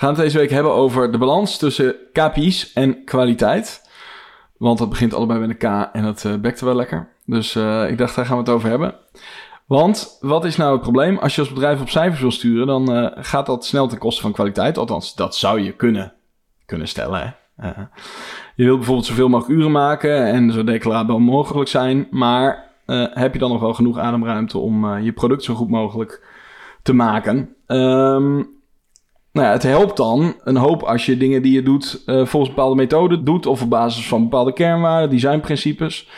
Gaan het deze week hebben over de balans tussen KPI's en kwaliteit. Want dat begint allebei met een K en dat uh, bekt wel lekker. Dus uh, ik dacht, daar gaan we het over hebben. Want wat is nou het probleem? Als je als bedrijf op cijfers wil sturen, dan uh, gaat dat snel ten koste van kwaliteit. Althans, dat zou je kunnen, kunnen stellen. Hè? je wilt bijvoorbeeld zoveel mogelijk uren maken en zo declarabel mogelijk zijn. Maar heb je dan nog wel genoeg ademruimte om je product zo goed mogelijk te maken? Um, nou ja, het helpt dan een hoop als je dingen die je doet uh, volgens bepaalde methoden doet of op basis van bepaalde kernwaarden, designprincipes.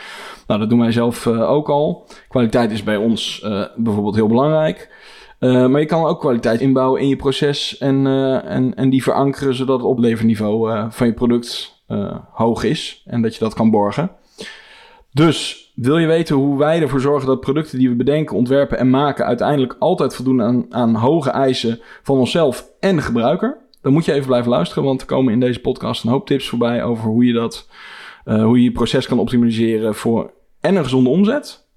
Nou, dat doen wij zelf uh, ook al. Kwaliteit is bij ons uh, bijvoorbeeld heel belangrijk. maar je kan ook kwaliteit inbouwen in je proces en, en, en die verankeren zodat het opleverniveau van je product hoog is en dat je dat kan borgen. Dus wil je weten hoe wij ervoor zorgen dat producten die we bedenken, ontwerpen en maken uiteindelijk altijd voldoen aan, aan hoge eisen van onszelf en de gebruiker? Dan moet je even blijven luisteren, want er komen in deze podcast een hoop tips voorbij over hoe je dat, uh, hoe je je proces kan optimaliseren voor en een gezonde omzet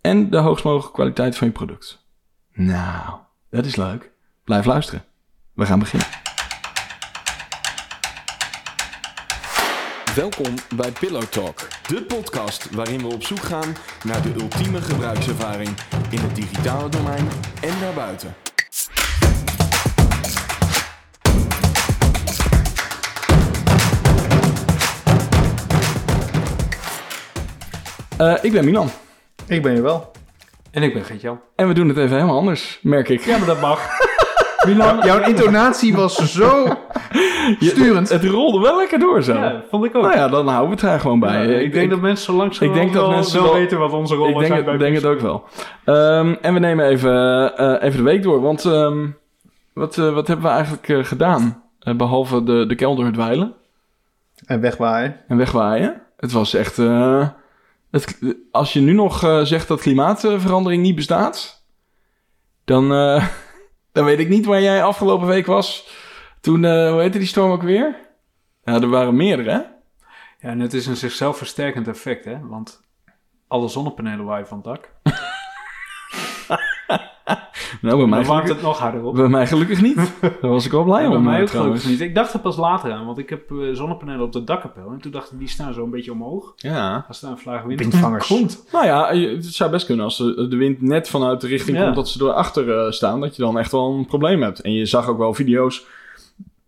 en de hoogst mogelijke kwaliteit van je product. Nou, dat is leuk. Blijf luisteren. We gaan beginnen. Welkom bij Pillow Talk, de podcast waarin we op zoek gaan naar de ultieme gebruikservaring in het digitale domein en daarbuiten. Uh, ik ben Milan. Ik ben je wel. En ik ben Geert-Jan. En we doen het even helemaal anders, merk ik. Ja, maar dat mag. Milan, jouw intonatie was zo sturend. het, het, rolde wel lekker door zo. Ja, vond ik ook. Nou ja, dan houden we het daar gewoon bij. Ja, ik, denk dat mensen zo langzaam ik denk dat wel, mensen wel weten wat onze rollen ik denk, zijn. Ik denk het ook wel. Um, en we nemen even, uh, even de week door. Want um, wat, uh, wat hebben we eigenlijk uh, gedaan? behalve de, de kelder dweilen. En wegwaaien. En wegwaaien. Het was echt... Het, als je nu nog zegt dat klimaatverandering niet bestaat... Dan, dan weet ik niet waar jij afgelopen week was... Toen, uh, hoe heette die storm ook weer? Ja, er waren meerdere, hè? Ja, en het is een zichzelf versterkend effect, hè? Want alle zonnepanelen waaien van het dak. nou, bij mij warmt het nog harder op. Bij mij gelukkig niet. Daar was ik wel blij ja, om. Bij mij uh, ook gelukkig niet. Ik dacht er pas later aan, want ik heb uh, zonnepanelen op de dakkapel. En toen dacht ik, die staan zo een beetje omhoog. Ja. Als daar een vlaag wind Windvangers. komt. Nou ja, het zou best kunnen als de, de wind net vanuit de richting Ja. komt dat ze erachter uh, staan. Dat je dan echt wel een probleem hebt. En je zag ook wel video's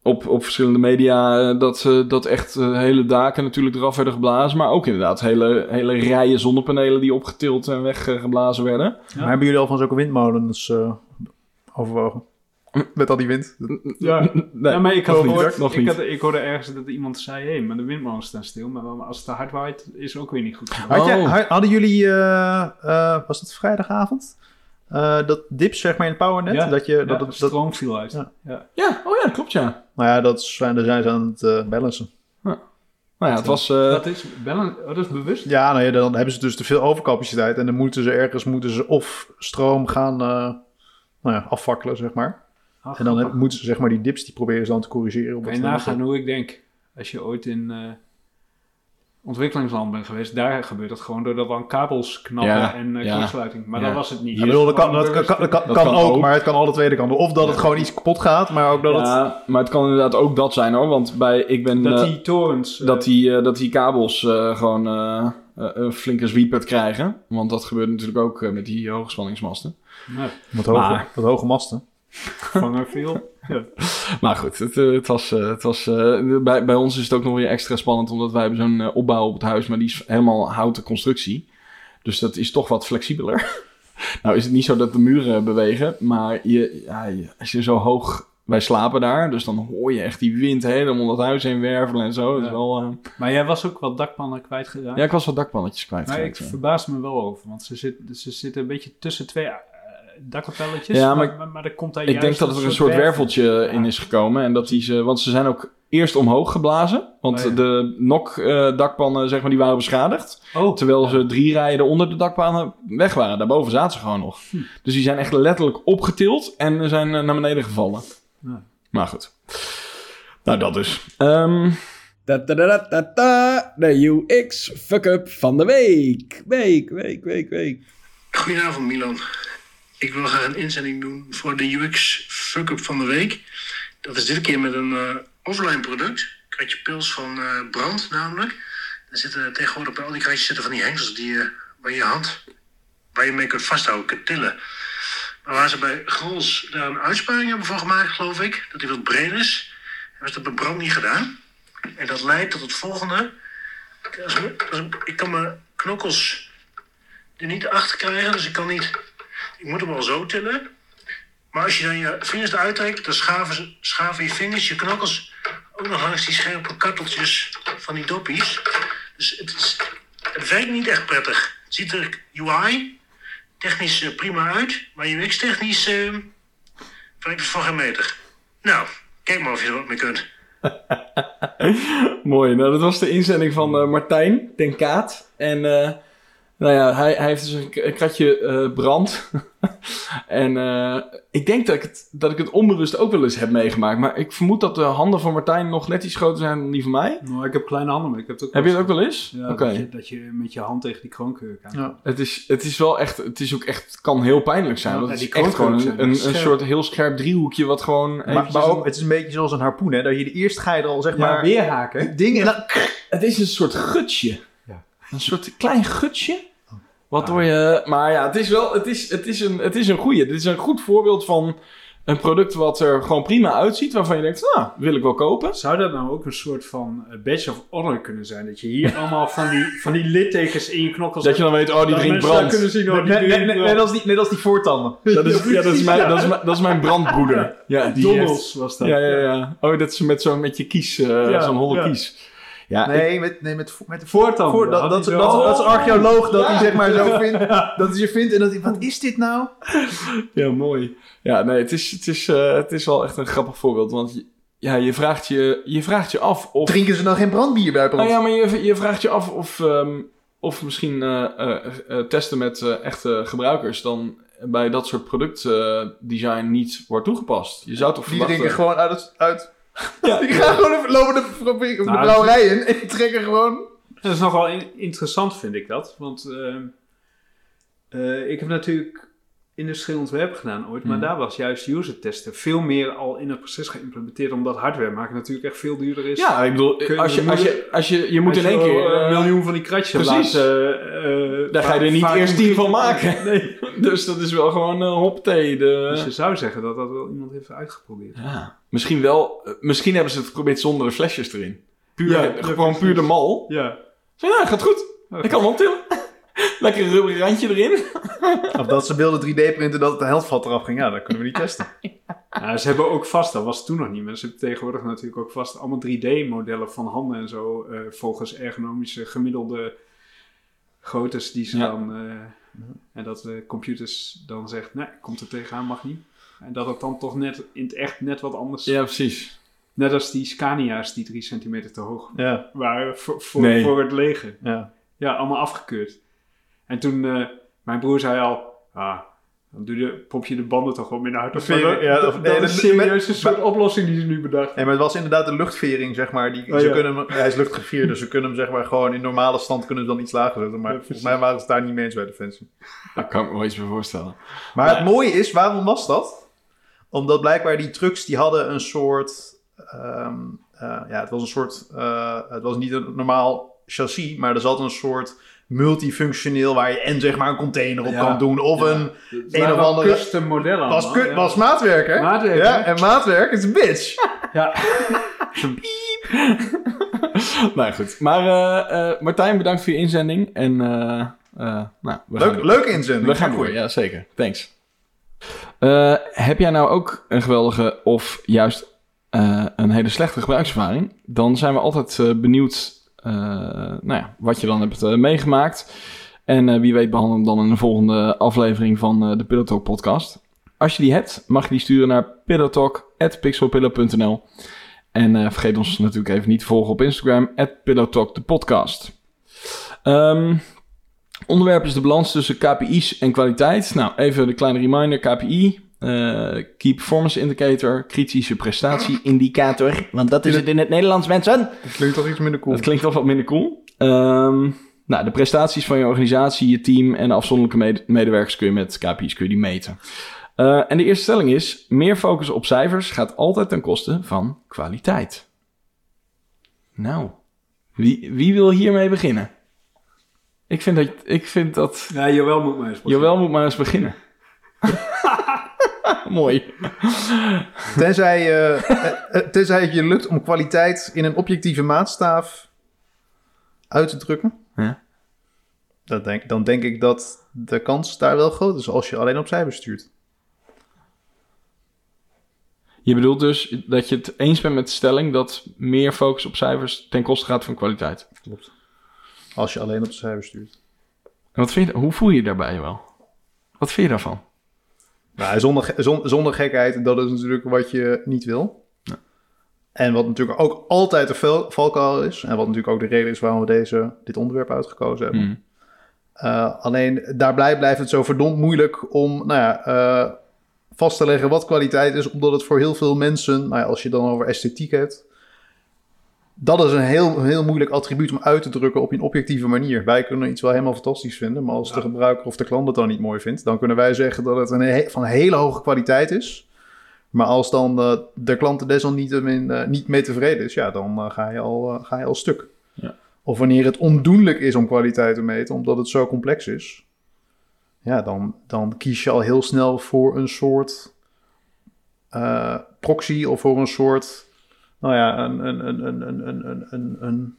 op, op verschillende media uh, dat, uh, dat echt uh, hele daken natuurlijk eraf werden geblazen. Maar ook inderdaad hele, hele rijen zonnepanelen die opgetild en weggeblazen werden. Ja. Maar hebben jullie al van zulke windmolens overwogen? Met al die wind? Ja, nee, ja maar ik, had nog gehoord, niet, nog ik, had, ik hoorde ergens dat iemand zei... hé, hey, maar de windmolens staan stil. Maar als het te hard waait, is het ook weer niet goed. Had je, hadden jullie... was het vrijdagavond? Uh, dat dips zeg maar in het powernet. Ja, dat je ja, dat, dat, stroom viel uit. Ja. Ja. ja, oh ja, klopt ja. Nou ja, dat zijn, daar zijn ze aan het uh, balancen. Ja. Nou ja, het was... Uh... Dat is, balance, dat is bewust? Ja, nou ja, dan hebben ze dus te veel overcapaciteit. En dan moeten ze ergens moeten ze of stroom gaan nou ja, afvakkelen, zeg maar. Ach, en dan moeten ze zeg maar die dips, die proberen ze dan te corrigeren. Op kan je nagaan hoe ik denk. Als je ooit in ontwikkelingsland ben geweest, daar gebeurt dat gewoon doordat dan kabels knappen ja, en uh, ja, kortsluiting. Maar ja. dat was het niet. Ja, bedoel, dat, kan, dat, kan, dat, kan, dat kan ook, ook, maar het kan alle tweede kanten. Of dat het gewoon iets kapot gaat, maar ook dat ja, het... maar het kan inderdaad ook dat zijn hoor, want bij, ik ben... Dat uh, die torens... Uh, dat, die, dat die kabels uh, gewoon een flinke zwiepert krijgen. Want dat gebeurt natuurlijk ook met die hoogspanningsmasten. Nee. Wat, hoge, maar, wat hoge masten. Vangen veel. Ja. Maar goed, het, het was, het was, bij, bij ons is het ook nog weer extra spannend, omdat wij hebben zo'n opbouw op het huis, maar die is helemaal houten constructie. Dus dat is toch wat flexibeler. nou is het niet zo dat de muren bewegen, maar je, ja, als je zo hoog... Wij slapen daar, dus dan hoor je echt die wind helemaal dat huis heen wervelen en zo. Ja. Dat is wel, uh... Maar jij was ook wat dakpannen kwijtgeraakt? Ja, ik was wat dakpannetjes kwijt. Maar ik verbaas me wel over, want ze, zit, ze zitten een beetje tussen twee dakkapelletjes. Ja, maar, maar, maar er komt daar ik denk dat er een soort werveltje ja. in is gekomen. En dat die ze, want ze zijn ook eerst omhoog geblazen. Want Oh, ja. de NOC-dakpannen, zeg maar, die waren beschadigd. Oh, Terwijl ze drie rijen onder de dakpannen weg waren. Daarboven zaten ze gewoon nog. Hm. Dus die zijn echt letterlijk opgetild en zijn eh, naar beneden gevallen. Ja. Maar goed. Nou, dat dus. Um, da, da, da, da, da, de UX fuck-up van de week. Week, week, week, week. Goedenavond Milan. Ik wil graag een inzending doen voor de UX fuck-up van de week. Dat is dit keer met een eh, offline product. Kratje pils van eh, Brand namelijk. Er zitten tegenwoordig bij al die kratjes zitten van die hengsels die je bij je hand, waar je mee kunt vasthouden, kunt tillen. Maar waar ze bij Grols daar een uitsparing hebben voor gemaakt, geloof ik, dat die wat breed is, hebben ze dat bij Brand niet gedaan. En dat leidt tot het volgende. Ik kan mijn knokkels er niet achter krijgen, dus ik kan niet. Ik moet hem wel zo tillen. Maar als je dan je vingers eruit trekt, dan schaven, schaven je vingers, je knokkels ook nog langs die scherpe karteltjes van die doppies. Dus het, is, het werkt niet echt prettig. Het ziet er UI technisch eh, prima uit, maar UX technisch eh werkt het voor geen meter. Nou, kijk maar of je er wat mee kunt. Mooi. Nou, dat was de inzending van eh, Martijn ten Kaat. En nou ja, hij, hij heeft dus een, kratje eh, brand. en eh, ik denk dat ik, het, dat ik het onbewust ook wel eens heb meegemaakt. Maar ik vermoed dat de handen van Martijn nog net iets groter zijn dan die van mij. Nou, ik heb kleine handen, maar ik heb het ook Heb je het ook wel eens? Ja, dat, je, dat je met je hand tegen die kroonkurk aan. Ja. Het is, het is wel echt, het is ook echt, het kan heel pijnlijk zijn. Ja, want ja, het is echt gewoon een, een, soort heel scherp driehoekje wat gewoon Maar, eventjes maar ook, een- het is een beetje zoals een harpoen, hè? Dat je de eerst ga je er al zeg Maar maar weer haken. ding en dan Het is een soort gutsje. Ja. Een soort klein gutsje. Wat door je... Maar ja, het is wel... Het is, het is, een, het is een goeie. Dit is een goed voorbeeld van een product wat er gewoon prima uitziet. Waarvan je denkt, nou, wil ik wel kopen. Zou dat nou ook een soort van eh, badge of honor kunnen zijn? Dat je hier allemaal van die, van die littekens in je knokkels Dat je dan weet, oh, die drinkt brand. kunnen zien, oh, die net, net, drinkt net, brand. net als die, net als die voortanden. Dat is, ja, dat is, mijn, dat, is mijn, dat is mijn brandbroeder. Ja, die was dat. Ja, ja, ja. Oh, dat is met zo'n met je kies, eh, Ja, zo'n holle ja. kies. Ja, ik- Nee, met, nee, met, met de Voortanden. voor, dat, dat, dat, dat, is een archeoloog dat hij zeg maar zo vindt. Dat je vindt en dat hij, wat is dit nou? Ja, mooi. Ja, nee, het is, het, is, eh, het is wel echt een grappig voorbeeld. Want je, ja, je, vraagt je, je vraagt je af of... Drinken ze dan geen brandbier bij Nou brand? ja, maar je, je vraagt je af of, ehm, of misschien eh, eh, testen met echte gebruikers dan bij dat soort productdesign niet wordt toegepast. Je zou toch die verwachten... drinken gewoon uit. het- uit Ja, die gaan gewoon even lopen de, fabrie- of de Nou, brouwerij in en die trekken gewoon... Dat is nogal in- interessant, vind ik dat. Want ehm, eh, ik heb natuurlijk industrieel ontwerp gedaan ooit, maar Mhm. daar was juist user testen veel meer al in het proces geïmplementeerd, omdat hardware maken natuurlijk echt veel duurder is. Ja, ik bedoel, je- als je, als je, als je, je moet in één keer... eh, eh, een miljoen van die kratjes precies. laten... eh, Daar ga je er niet eerst tien van maken. Nee. Dus dat is wel gewoon uh, hoppatee. De... Dus je zou zeggen dat dat wel iemand heeft uitgeprobeerd. Ja, misschien wel. eh, misschien hebben ze het geprobeerd zonder de flesjes erin. Puur, Ja, eh, gewoon precies. puur de mal. Ja. Zo, ja, gaat goed. Ik kan hem optillen. Lekker een rubberen randje erin. Of dat ze wilden 3D printen dat het de helft eraf ging. Ja, dat kunnen we niet testen. Ja, ze hebben ook vast, dat was toen nog niet, maar ze hebben tegenwoordig natuurlijk ook vast allemaal 3D-modellen van handen en zo, eh, volgens ergonomische gemiddelde groottes die ze Ja. dan, eh, en dat de computers dan zegt, nee, komt er tegenaan, mag niet. En dat het dan toch net in het echt net wat anders, Ja, precies. net als die Scania's die 3 centimeter te hoog Ja, waren voor, voor, Nee. voor het leger. ja. Ja, allemaal afgekeurd. En toen, eh, mijn broer zei al, ah, dan doe je, pop je de banden toch wel minder uit. Dat, Veren, dat, ja, dat, of- nee, dat dat- is serieus een maar- soort oplossing die ze nu bedacht Nee, maar het was inderdaad de luchtvering, zeg maar. Die, Oh, ze ja. kunnen hem, hij is luchtgevierd, dus ze kunnen hem zeg maar gewoon in normale stand kunnen ze dan iets lager zetten. Maar Ja, volgens mij waren ze het daar niet mee eens bij Defensie. Daar kan ik me wel iets bij voorstellen. Maar Nee. het mooie is, waarom was dat? Omdat blijkbaar die trucks, die hadden een soort... ehm, eh, ja, het was een soort... eh, het was niet een normaal chassis, maar er zat een soort multifunctioneel waar je en zeg maar een container op Ja. kan doen. Of Ja. een... Een of andere- custom modellen Was, allemaal, ja. was maatwerk, hè? Maatwerk, Ja, hè? en maatwerk is een bitch. Ja. nou goed. Maar eh, eh, Martijn, bedankt voor je inzending. En eh, nou, Leuk, leuke inzending. We gaan door, ja zeker. Thanks. Heb jij nou ook een geweldige of juist een hele slechte gebruikservaring? Dan zijn we altijd benieuwd nou ja, wat je dan hebt eh, meegemaakt. En eh, wie weet behandelen we dan in de volgende aflevering van eh, de Pillow Talk podcast. Als je die hebt, mag je die sturen naar pillowtalk.pixelpillow.nl En eh, vergeet ons natuurlijk even niet te volgen op Instagram, pillowtalk de podcast. Ehm, Onderwerp is de balans tussen KPI's en kwaliteit. Nou, even een kleine reminder. KPI, eh, Key Performance Indicator, kritische prestatie-indicator. Want dat is het in het Nederlands, mensen. Dat klinkt toch iets minder cool. Dat klinkt toch wat minder cool. Ehm, nou, de prestaties van je organisatie, je team en de afzonderlijke mede- medewerkers kun je met KPI's kun je die meten. Eh, en de eerste stelling is: meer focus op cijfers gaat altijd ten koste van kwaliteit. Nou, wie, wie wil hiermee beginnen? Ik vind dat. Ik vind dat Ja, Joël moet maar eens beginnen. Jawel moet maar eens beginnen. Mooi. Tenzij, eh, eh, eh, tenzij het je lukt om kwaliteit in een objectieve maatstaaf uit te drukken. Ja. Dat denk, dan denk ik dat de kans daar wel groot is als je alleen op cijfers stuurt. Je bedoelt dus dat je het eens bent met de stelling dat meer focus op cijfers ten koste gaat van kwaliteit. Klopt. Als je alleen op de cijfers stuurt. En wat vind je, hoe voel je je daarbij wel? Wat vind je daarvan? Nou, zonder, ge- zon- zonder gekheid, dat is natuurlijk wat je niet wil. Ja. En wat natuurlijk ook altijd de val- valkuil is. En wat natuurlijk ook de reden is waarom we deze, dit onderwerp uitgekozen hebben. Uh, alleen daarbij blijft het zo verdomd moeilijk om nou ja, uh, vast te leggen wat kwaliteit is, omdat het voor heel veel mensen, nou ja, als je dan over esthetiek hebt, dat is een heel, heel moeilijk attribuut om uit te drukken op een objectieve manier. Wij kunnen iets wel helemaal fantastisch vinden, maar als ja. de gebruiker of de klant het dan niet mooi vindt, dan kunnen wij zeggen dat het een he van hele hoge kwaliteit is. Maar als dan uh, de klant er desalniettemin uh, niet mee tevreden is, ja, dan uh, ga, je al, ga je al stuk. Ja. Of wanneer het ondoenlijk is om kwaliteit te meten, omdat het zo complex is. Ja, dan, dan kies je al heel snel voor een soort proxy of voor een soort. Nou ja, een, een, een, een, een, een, een, een,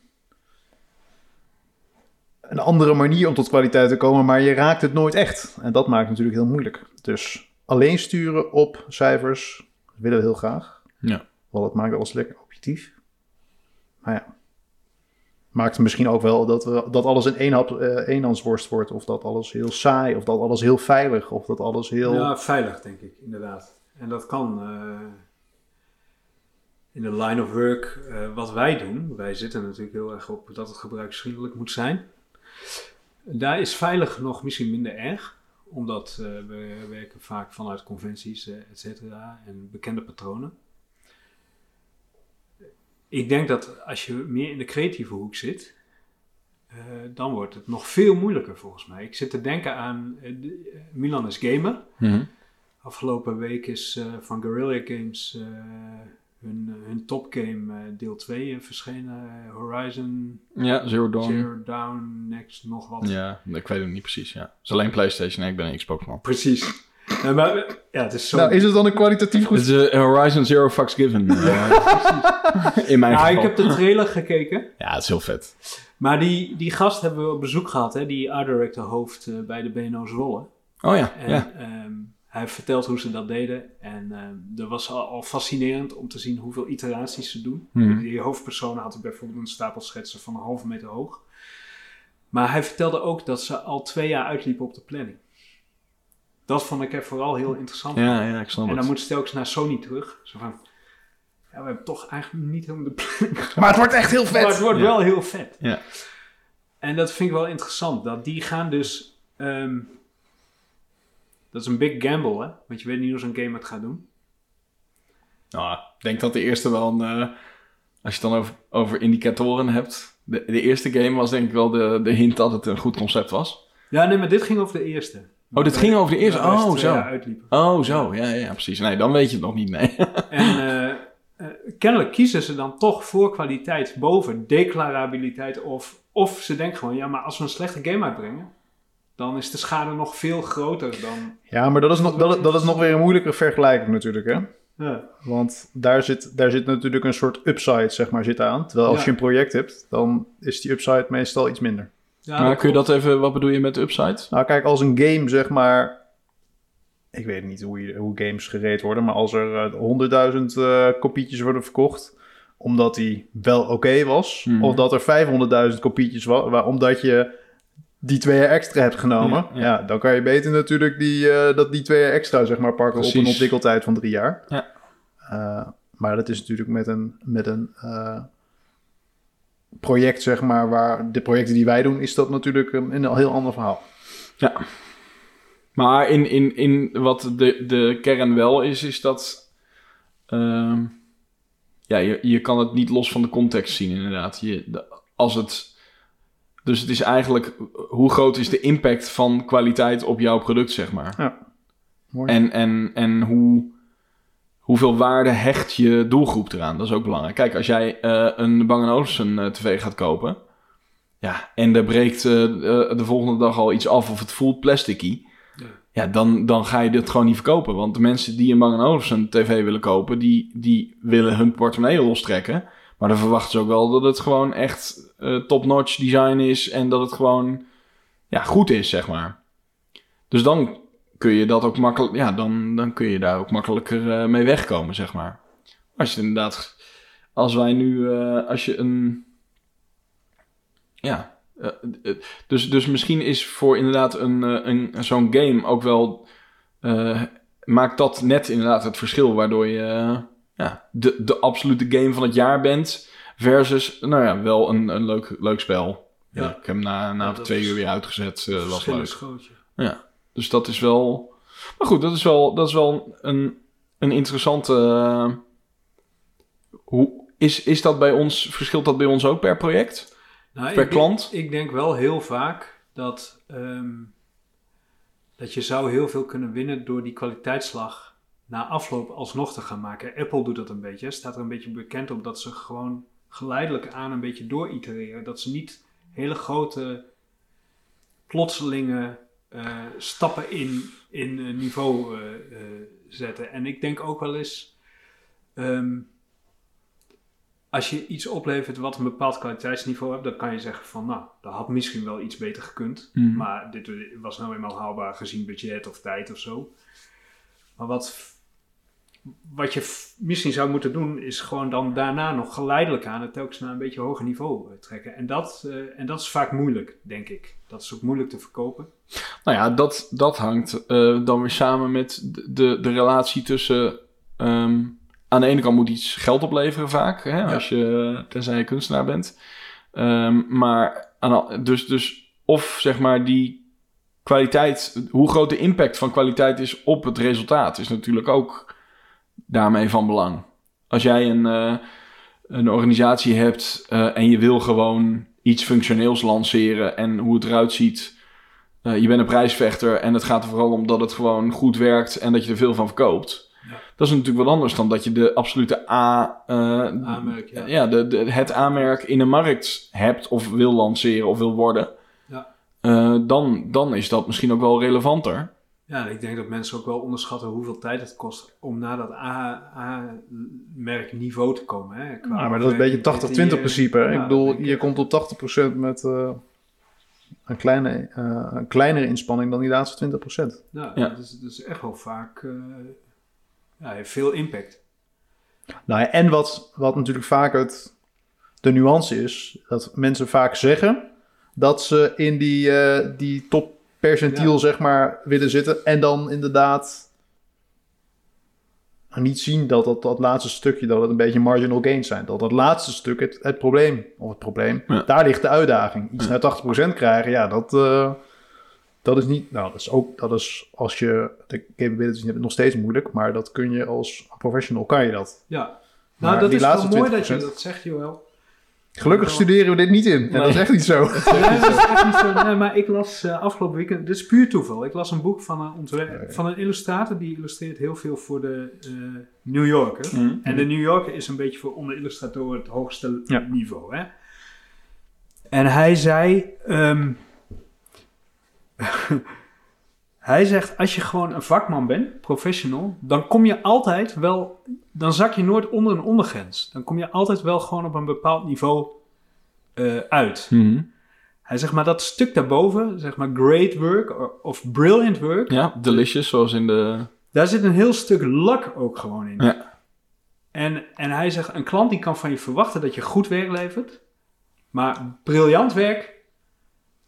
een andere manier om tot kwaliteit te komen, maar je raakt het nooit echt. En dat maakt het natuurlijk heel moeilijk. Dus alleen sturen op cijfers willen we heel graag. Ja. Want het maakt alles lekker objectief. Maar ja maakt misschien ook wel dat, we, dat alles in één hap, uh, eenhandsworst wordt. Of dat alles heel saai, of dat alles heel veilig, of dat alles heel... Ja, veilig denk ik, inderdaad. En dat kan uh, in de line of work uh, wat wij doen. Wij zitten natuurlijk heel erg op dat het gebruiksvriendelijk moet zijn. Daar is veilig nog misschien minder erg. Omdat we werken vaak vanuit conventies, et cetera, en bekende patronen. Ik denk dat als je meer in de creatieve hoek zit, uh, dan wordt het nog veel moeilijker volgens mij. Ik zit te denken aan uh, uh, Milan is Gamer. Mm -hmm. Afgelopen week is van Guerrilla Games hun, hun topgame deel 2 verschenen. Horizon ja, Zero Dawn. Zero Dawn, Next, nog wat. Ja, ik weet het niet precies. Ja. Het is alleen PlayStation en ik ben een Xbox man. Precies. Ja, maar, ja, het is zo... Nou, is het dan een kwalitatief goed... Het is uh, Horizon Zero Fucks Given. Uh, in mijn nou, geval. ik heb de trailer gekeken. Ja, het is heel vet. Maar die, die gast hebben we op bezoek gehad, hè? die art director hoofd uh, bij de BNO Zwolle. Oh ja, en, ja. Um, hij vertelt hoe ze dat deden. En um, dat was al, al, fascinerend om te zien hoeveel iteraties ze doen. Hmm. Die hoofdpersoon had bijvoorbeeld een stapel schetsen van een halve meter hoog. Maar hij vertelde ook dat ze al twee jaar uitliepen op de planning. Dat vond ik er vooral heel interessant. Ja, ja, ik snap En dan moet ze telkens naar Sony terug. Zo van, ja, we hebben toch eigenlijk niet helemaal de planning Maar het wordt echt heel vet. Maar het wordt Ja. wel heel vet. Ja. En dat vind ik wel interessant. Dat die gaan dus... ehm, dat is een big gamble, hè? Want je weet niet hoe zo'n game het gaat doen. Nou, ik denk dat de eerste wel een... eh, als je het dan over, over indicatoren hebt... De, de eerste game was denk ik wel de, de hint dat het een goed concept was. Ja, nee, maar dit ging over de eerste. Oh, dit ging over de eerste? Ja, Oh, twee zo. Oh, zo. Ja, ja, ja, precies. Nee, dan weet je het nog niet, nee. En eh, eh, kennelijk kiezen ze dan toch voor kwaliteit boven declarabiliteit. Of, of ze denken gewoon, ja, maar als we een slechte game uitbrengen, dan is de schade nog veel groter dan... Ja, maar dat is, nog, dat, dat is nog weer een moeilijke vergelijking natuurlijk, hè? Ja. Want daar zit, daar zit natuurlijk een soort upside, zeg maar, zit aan. Terwijl als Ja. je een project hebt, dan is die upside meestal iets minder. Ja, maar kun je dat even... Wat bedoel je met upside? Nou, kijk, als een game, zeg maar... Ik weet niet hoe, je, hoe games gereed worden, maar als er eh, 100.000 eh, kopietjes worden verkocht... omdat die wel oké was... Mhm. of dat er 500.000 kopietjes was... omdat je die twee jaar extra hebt genomen... Ja, Ja, ja. dan kan je beter natuurlijk die, eh, dat die twee jaar extra, zeg maar, pakken... op een ontwikkeltijd van drie jaar. Ja. Eh, maar dat is natuurlijk met een... Met een eh, project, zeg maar, waar de projecten die wij doen, is dat natuurlijk een, een heel ander verhaal. Ja. Maar in, in, in wat de, de kern wel is, is dat... ehm, ja, je, je kan het niet los van de context zien, inderdaad. Je, de- als het... Dus het is eigenlijk... Hoe groot is de impact van kwaliteit op jouw product, zeg maar? Mooi. En, en, en hoe, hoeveel waarde hecht je doelgroep eraan? Dat is ook belangrijk. Kijk, als jij eh, een Bang Olufsen eh, tv gaat kopen... Ja, en er breekt eh, eh, de volgende dag al iets af of het voelt plasticky... Ja. Ja, dan, dan ga je dit gewoon niet verkopen. Want de mensen die een Bang Olufsen tv willen kopen... Die, die willen hun portemonnee lostrekken... Maar dan verwachten ze ook wel dat het gewoon echt eh, top-notch design is... en dat het gewoon ja, goed is, zeg maar. Dus dan kun je dat ook makkelijk, ja, dan, dan kun je daar ook makkelijker eh, mee wegkomen, zeg maar. Als je inderdaad, als wij nu, eh, als je een, ja, dus, dus misschien is voor inderdaad een, een zo'n game ook wel, maakt dat net inderdaad het verschil, waardoor je ja, de, de absolute game van het jaar bent, versus, nou ja, wel een, een leuk, leuk spel. Ja. Ik heb hem na, na Ja, twee is- uur weer uitgezet, eh was leuk. ja. Dus dat is wel. Maar goed, dat is wel, dat is wel een, een interessante. eh, hoe, is, is dat bij ons, verschilt dat bij ons ook per project? Nou, Per ik denk- klant? ik denk wel heel vaak dat, ehm, dat je zou heel veel kunnen winnen door die kwaliteitsslag na afloop alsnog te gaan maken. Apple doet dat een beetje. Staat er een beetje bekend op dat ze gewoon geleidelijk aan een beetje dooritereren. Dat ze niet hele grote plotselinge eh, stappen in, in eh, niveau eh, zetten. En ik denk ook wel eens... ehm, als je iets oplevert wat een bepaald kwaliteitsniveau hebt, dan kan je zeggen van, nou, dat had misschien wel iets beter gekund. Mhm. Maar dit was nou eenmaal haalbaar gezien budget of tijd of zo. Maar wat, wat je misschien zou moeten doen, is gewoon dan daarna nog geleidelijk aan het telkens naar een beetje hoger niveau eh, trekken. En dat, eh, en dat is vaak moeilijk, denk ik. Dat is ook moeilijk te verkopen. Nou ja, dat, dat hangt eh, dan weer samen met de, de, relatie tussen. ehm, aan de ene kant moet iets geld opleveren, vaak, hè, als je, tenzij je kunstenaar bent. Ehm, maar aan, dus, dus of zeg maar die kwaliteit, hoe groot de impact van kwaliteit is op het resultaat, is natuurlijk ook daarmee van belang. Als jij een, eh, een organisatie hebt eh, en je wil gewoon iets functioneels lanceren en hoe het eruit ziet. eh, je bent een prijsvechter en het gaat er vooral om dat het gewoon goed werkt en dat je er veel van verkoopt. Ja. Dat is natuurlijk wat anders dan dat je de absolute A, Aanmerk, ja. ja, de, de, het aanmerk in een markt hebt of wil lanceren of wil worden. Ja. Dan, dan is dat misschien ook wel relevanter. Ja, ik denk dat mensen ook wel onderschatten hoeveel tijd het kost om naar dat A-merk niveau te komen. Hè, qua Ja, maar dat is een beetje afwerking, 80-20 die, eh, principe. hè? ja, ik bedoel, je komt op 80% met eh, een, kleine, eh, een kleinere inspanning dan die laatste 20%. Ja, Ja. Dat, is, dat is echt wel vaak... eh, ja, heeft veel impact. Nou ja, en wat, wat natuurlijk vaak het, de nuance is, dat mensen vaak zeggen dat ze in die, eh, die toppercentiel, Ja. zeg maar, willen zitten. En dan inderdaad niet zien dat dat, dat laatste stukje, dat het een beetje marginal gains zijn. Dat dat laatste stuk het, het probleem, of het probleem, Ja. daar ligt de uitdaging. Iets Ja. naar 80% krijgen, ja, dat, eh, dat is niet, nou, dat is ook, dat is als je de capabilities hebt, nog steeds moeilijk, maar dat kun je als professional, kan je dat. Ja. Maar Nou, dat is wel mooi dat je 20%. dat zegt, Joël. Gelukkig Ja. studeren we dit niet in. En Nee. dat is echt niet zo. Nee, dat is echt niet zo. Nee, maar ik las eh, afgelopen weekend, dit is puur toeval. Ik las een boek van een, ontwerp, van een illustrator die illustreert heel veel voor de eh, New Yorker. Mhm. En de New Yorker is een beetje voor onder illustratoren het hoogste Ja. niveau. Hè? En hij zei. ehm, hij zegt: als je gewoon een vakman bent, professional, dan kom je altijd wel. Dan zak je nooit onder een ondergrens. Dan kom je altijd wel gewoon op een bepaald niveau eh, uit. Mhm. Hij zegt maar dat stuk daarboven, zeg maar great work or- of brilliant work, Ja, delicious, zoals in de... daar zit een heel stuk luck ook gewoon in. Ja. En, en hij zegt, een klant die kan van je verwachten dat je goed werk levert. Maar briljant werk,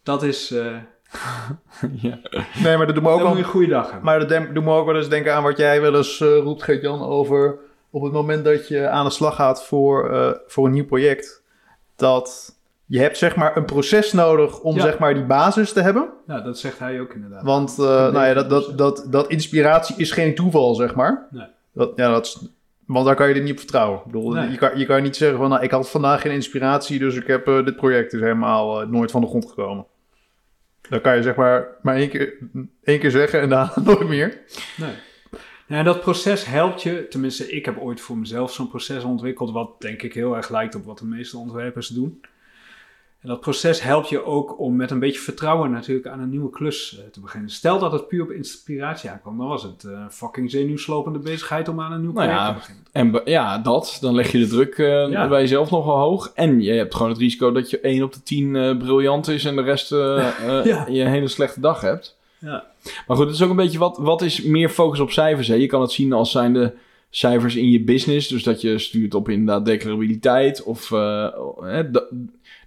dat is... eh ja. Nee, maar dat doet me ook wel... een goede dag hebben. Maar dat doet me ook wel eens denken aan wat jij wel eens eh, roept, Geert-Jan, over op het moment dat je aan de slag gaat voor, eh, voor een nieuw project. Dat je hebt zeg maar een proces nodig om Ja. zeg maar die basis te hebben. Ja, dat zegt hij ook inderdaad. Want eh, nou ja, dat, dat, dat, dat inspiratie is geen toeval, zeg maar. Nee. Dat, ja, dat is, want daar kan je er niet op vertrouwen. Ik bedoel, Nee. je, kan, je kan niet zeggen van, nou, ik had vandaag geen inspiratie, dus ik heb dit project is helemaal nooit van de grond gekomen. Dan kan je zeg maar maar één keer, één keer zeggen en daarna nooit meer. Nee. Ja, en dat proces helpt je, tenminste ik heb ooit voor mezelf zo'n proces ontwikkeld, wat denk ik heel erg lijkt op wat de meeste ontwerpers doen. En dat proces helpt je ook om met een beetje vertrouwen natuurlijk aan een nieuwe klus eh, te beginnen. Stel dat het puur op inspiratie aankwam, dan was het eh, fucking zenuwslopende bezigheid om aan een nieuw Nou project ja, te beginnen. En ja, dat. Dan leg je de druk Ja. bij jezelf nogal hoog. En je hebt gewoon het risico dat je 1 op de 10 eh, briljant is en de rest Ja. je een hele slechte dag hebt. Ja. Maar goed, het is ook een beetje wat, wat is meer focus op cijfers. Hè? Je kan het zien als zijnde cijfers in je business. Dus dat je stuurt op inderdaad declarabiliteit. Of eh,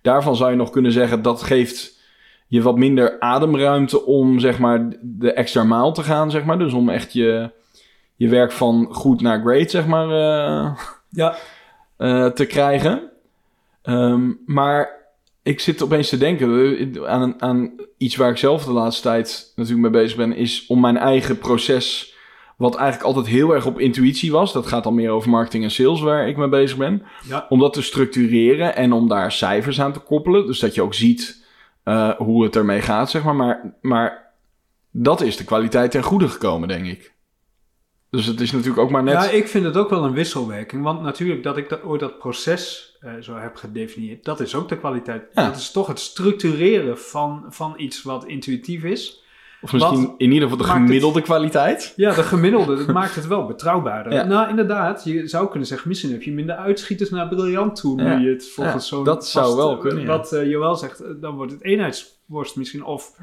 daarvan zou je nog kunnen zeggen dat geeft je wat minder ademruimte om zeg maar de extra maal te gaan. Zeg maar. Dus om echt je, je werk van goed naar great zeg maar eh, Ja. eh, te krijgen. Ehm, maar ik zit opeens te denken eh, aan, aan iets waar ik zelf de laatste tijd natuurlijk mee bezig ben, is om mijn eigen proces, wat eigenlijk altijd heel erg op intuïtie was, dat gaat dan meer over marketing en sales waar ik mee bezig ben, Ja. om dat te structureren en om daar cijfers aan te koppelen, dus dat je ook ziet eh, hoe het ermee gaat, zeg maar. maar. Maar dat is de kwaliteit ten goede gekomen, denk ik. Dus het is natuurlijk ook maar net... Ja, ik vind het ook wel een wisselwerking. Want natuurlijk dat ik dat, ooit dat proces eh, zo heb gedefinieerd, dat is ook de kwaliteit. Ja. Dat is toch het structureren van, van iets wat intuïtief is. Of misschien wat in ieder geval de het- gemiddelde kwaliteit. Ja, de gemiddelde, dat maakt het wel betrouwbaarder. Ja. Nou, inderdaad, je zou kunnen zeggen, misschien heb je minder uitschieters naar briljant toe, nu Ja. je het volgens Ja, zo'n... dat zou wel eh, kunnen. Wat eh, Joël zegt, eh, dan wordt het eenheidsworst misschien, of...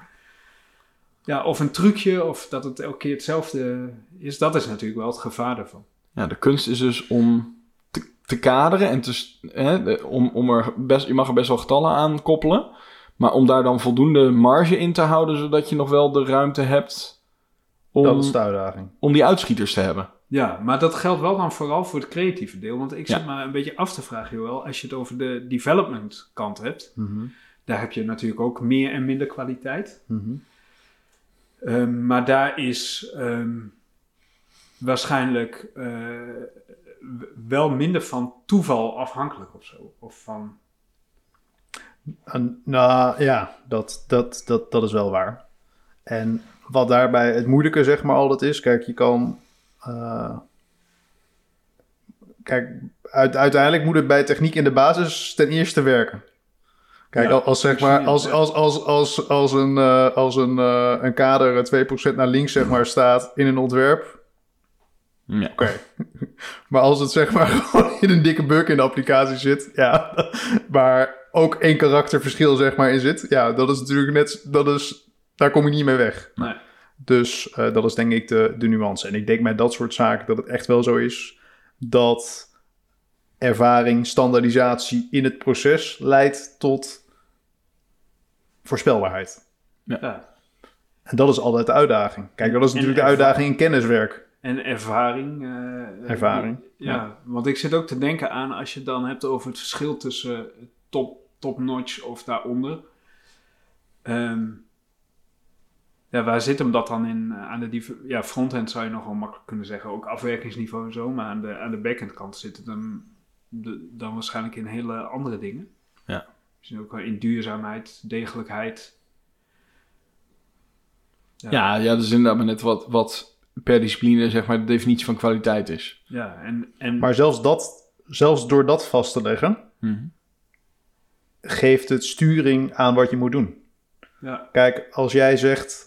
Ja, of een trucje, of dat het elke keer hetzelfde is. Dat is natuurlijk wel het gevaar ervan. Ja, de kunst is dus om te, te kaderen en te, hè, om, om er best, je mag er best wel getallen aan koppelen, maar om daar dan voldoende marge in te houden, zodat je nog wel de ruimte hebt om, Dat is de uitdaging. om die uitschieters te hebben. Ja, maar dat geldt wel dan vooral voor het creatieve deel. Want ik Ja. zit maar een beetje af te vragen, Joël, als je het over de development kant hebt, daar heb je natuurlijk ook meer en minder kwaliteit. Ehm, maar daar is ehm, waarschijnlijk eh, wel minder van toeval afhankelijk of zo. Of van, nou ja, dat, dat, dat, dat is wel waar. En wat daarbij het moeilijke zeg maar altijd is, kijk, je kan... eh, kijk, uit, uiteindelijk moet het bij techniek in de basis ten eerste werken. Kijk, Ja, als, zeg maar, als, als, als, als, als een, eh, als een, eh, een kader eh, 2% naar links zeg maar, staat in een ontwerp, Ja. Oké. maar als het zeg maar gewoon in een dikke bug in de applicatie zit, ja, waar ook één karakterverschil zeg maar in zit, ja, dat is natuurlijk net, dat is, daar kom je niet mee weg. nee. Dus eh, dat is denk ik de, de nuance. En ik denk met dat soort zaken dat het echt wel zo is dat ervaring, standaardisatie in het proces leidt tot voorspelbaarheid. Ja. En dat is altijd de uitdaging. Kijk, dat is natuurlijk de uitdaging in kenniswerk. En ervaring. eh, Ervaring, Ja, want ik zit ook te denken aan als je het dan hebt over het verschil tussen top, top notch of daaronder. Ehm, ja, waar zit hem dat dan in? Eh, Aan de ja, frontend zou je nog wel makkelijk kunnen zeggen, ook afwerkingsniveau en zo. Maar aan de, aan de backend kant zit het hem de- dan waarschijnlijk in hele andere dingen. Ja. Misschien ook wel in duurzaamheid, degelijkheid. Ja, ja, dat is inderdaad maar net wat, wat per discipline zeg maar de definitie van kwaliteit is. Ja, en, en Maar zelfs, dat, zelfs door dat vast te leggen, Mhm. Geeft het sturing aan wat je moet doen. ja, Kijk, als jij zegt,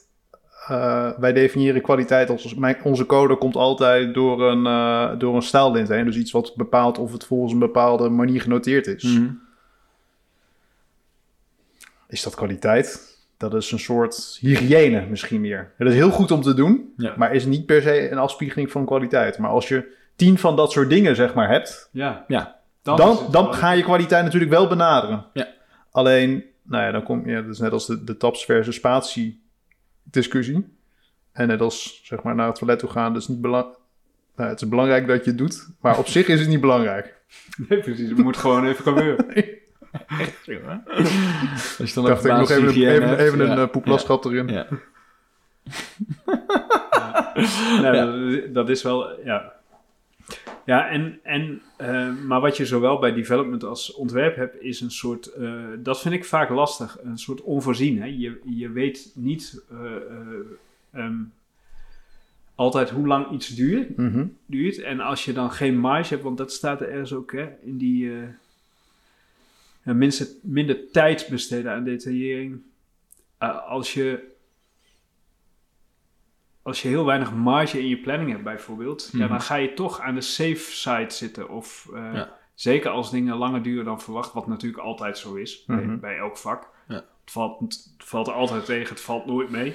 eh, wij definiëren kwaliteit als mijn, onze code komt altijd door een, eh, door een heen. Dus iets wat bepaalt of het volgens een bepaalde manier genoteerd is. Mhm. Is dat kwaliteit? Dat is een soort hygiëne misschien meer. Dat is heel goed om te doen, Ja. maar is niet per se een afspiegeling van kwaliteit. Maar als je tien van dat soort dingen zeg maar hebt, ja. Ja. Dan, dan, ga je kwaliteit natuurlijk wel benaderen. Ja. Alleen, nou ja, dan kom je, dat is net als de, de taps versus spatie discussie. En net als, zeg maar, naar het toilet toe gaan, dus niet belangrijk. Nou, het is belangrijk dat je het doet, maar op zich is het niet belangrijk. Nee, precies. Het moet gewoon even gebeuren. Als je dan Dacht ik nog even, even, ja. een uh, erin. Ja. Nee, dat, dat is wel, ja. Ja, en, en, eh, maar wat je zowel bij development als ontwerp hebt, is een soort, eh, dat vind ik vaak lastig, een soort onvoorzien. Hè? Je, je weet niet eh, eh, ehm, altijd hoe lang iets duurt, Mhm. duurt. En als je dan geen marge hebt, want dat staat er ergens ook, hè, in die minder, minder tijd besteden aan detaillering. Als je als je heel weinig marge in je planning hebt bijvoorbeeld, ja, Mhm. dan ga je toch aan de safe side zitten. Of eh, Ja. zeker als dingen langer duren dan verwacht, wat natuurlijk altijd zo is bij, Mhm. bij elk vak. Ja. Het, valt, het valt altijd tegen, het valt nooit mee.